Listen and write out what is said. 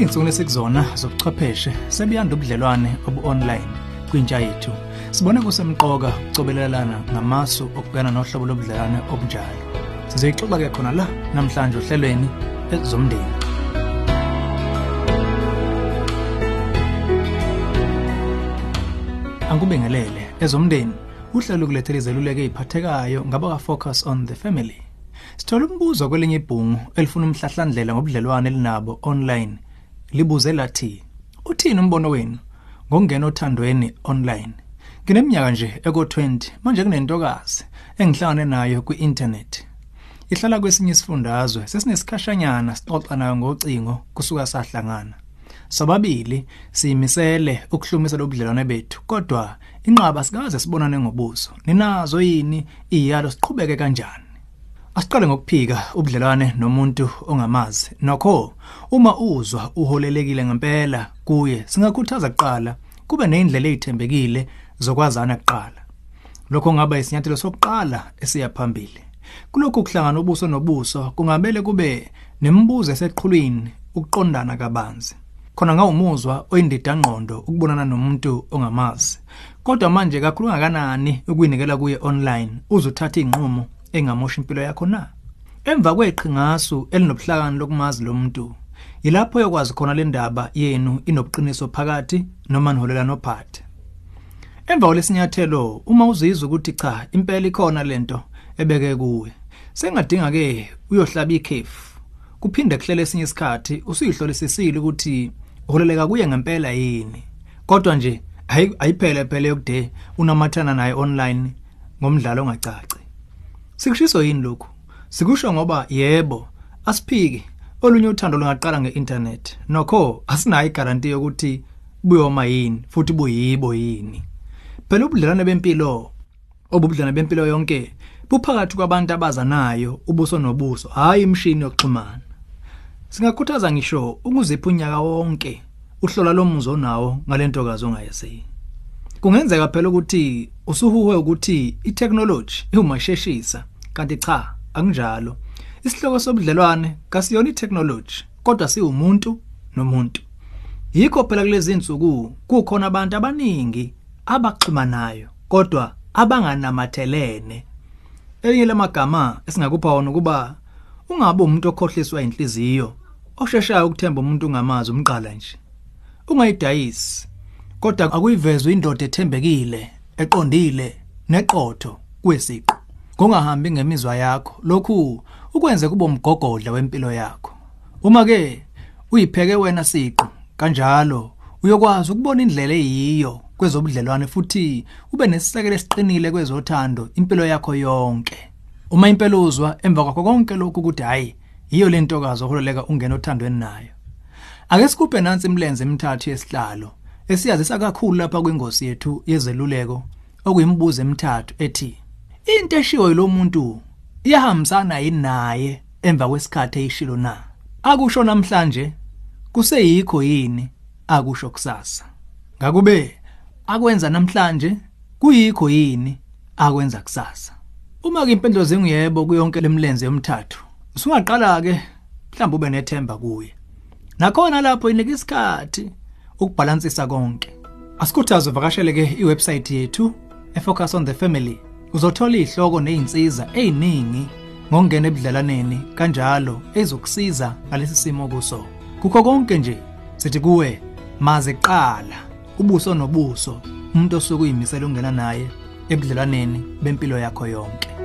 Iy'nsuku esikuzona zobuchwepheshe sebuyanda ubudlelwane obu-online kwintsha yethu. Sibone kusemqoka ukucobelelana ngamasu okubhekana nohlobo lobudlelwane obunjalo. Sizoyixoxa-ke khona la namhlanje ohlelweni ezomndeni. Angikubingelele ezomndeni uhlelo kulethela izeluleko eziphathekayo ngaba focus on the family. Sithola umbuzo kwelinye ibhungu elifuna umhlahlandlela ngobudlelwane elinabo online. Libuze lathi, uthini umbono wenu ngokungena othandweni online? Ngineminyaka nje eko-20 manje kunentokazi engihlangane nayo kwi-internet. Ihlala kwesinye isifundazwe sesinesikhashanyana sixoxa nayo ngocingo kusuka sahlangana. Sobabili siyimisele ukuhlumisa lobudlelwane bethu kodwa inqaba sikaze sibonane ngobuso. Ninazo yini iyalo siqhubeke kanjani? Asiqale ngokuphika ubudlelwane nomuntu ongamazi. Nokho uma uzwa uholelekile ngempela kuye singakhuthaza kuqala kube nezindlela ezithembekile zokwazana kuqala. Lokho ngaba isinyathelo sokuqala esiya phambili. Kulokhu kuhlangana ubuso nobuso kungabele kube nemibuzo eseqhulwini ukuqondana kabanzi. Khona ngawumuzwa oyindida ngqondo ukubonana nomuntu ongamazi. Kodwa manje kakhulu kangakanani ukuyinikela kuye online uzothatha inqumo engamosha impilo yakho na? Emva kweqhingasu elinobuhlakani lokumazi lo muntu, yilapho yokwazi khona le ndaba yenu inobuqiniso phakathi noma niholela nophathe. Emva kwalesinyathelo uma uzizwa ukuthi cha impela ikhona lento ebeke kuwe, sengadinga ke uyohlaba ikhefu. Kuphinde kuhlele esinye isikhathi usuyihlolisisile ukuthi uholeleka kuye ngempela yini. Kodwa nje ayiphele phela yokude unamathana naye online ngomdlalo ongacaci. Sikushiso yini lokhu? Sikusho ngoba yebo, asiphiki olunye uthando lungaqala ngeinternet. Nokho asinayo igaranti yokuthi buyoma yini futhi buyibo yini. Phela ubudlelwane bempilo obubudlelwane bempilo yonke buphakathi kwabantu abazanayo ubuso nobuso, hayi imshini yokuxhumana. Singakhuthaza ngisho ukuzipha unyaka wonke uhlola lomuzo nawo ngalentokazi ongayaziyo. Kungenzeka phela ukuthi usuhuwe ukuthi itechnology iwumasheshisa kanti cha akunjalo. Isihloko sobudlelwane kasiyona itechnology kodwa siwumuntu nomuntu. Yikho phela kulezi insuku kukhona abantu abaningi abaxhumanayo kodwa abanganamathelene. Elinye lamagama esingakupha wona kuba ungabe umuntu okhohliswa inhliziyo osheshayo ukuthemba umuntu ungamazi umqala nje. Ungayidayisi kodwa akuyivezwe indoda ethembekile, eqondile, neqotho kwesiqo. Kungahambi ngemizwa yakho, lokhu ukwenze kube umgogodla wempilo yakho. Uma ke uyipheke wena siqo kanjalo uyokwazi ukubona indlela eyiyo kwezobudlelwane futhi ube nesisekelo esiqinile kwezothando impilo yakho yonke. Uma impela uzwa emva kwakho konke lokhu ukuthi hayi yiyo lentokazi oholeleka ungena othandweni nayo. Ake sikuphe nansi imilenze emithathu yesihlalo esiyazisa kakhulu lapha kwingosi yethu yezeluleko okuyimibuzo emithathu ethi into eshiwo lo muntu iyahambisana yini naye emva kwesikhathi eyishilo na? Akusho namhlanje kuseyikho yini? Akusho kusasa. Ngakube akwenza namhlanje kuyikho yini? Akwenza kusasa. Uma ke impendulo zinguyebo kuyonke lemlenze emithathu usungaqala ke mhlawumbe ube nethemba kuye. Nakhona lapho inika isikhathi ukubhalansisa konke. Asikhuthaze uvakashele ke iwebsite yethu efocus on the family. Uzothola izihloko nezinsiza eziningi ngokungena ebudlelaneni kanjalo ezokusiza ngalesi simo kuso. Kukho konke nje sithi kuwe maze qala ubuso nobuso umuntu osuke uyimisela ungena naye ebudlelaneni bempilo yakho yonke.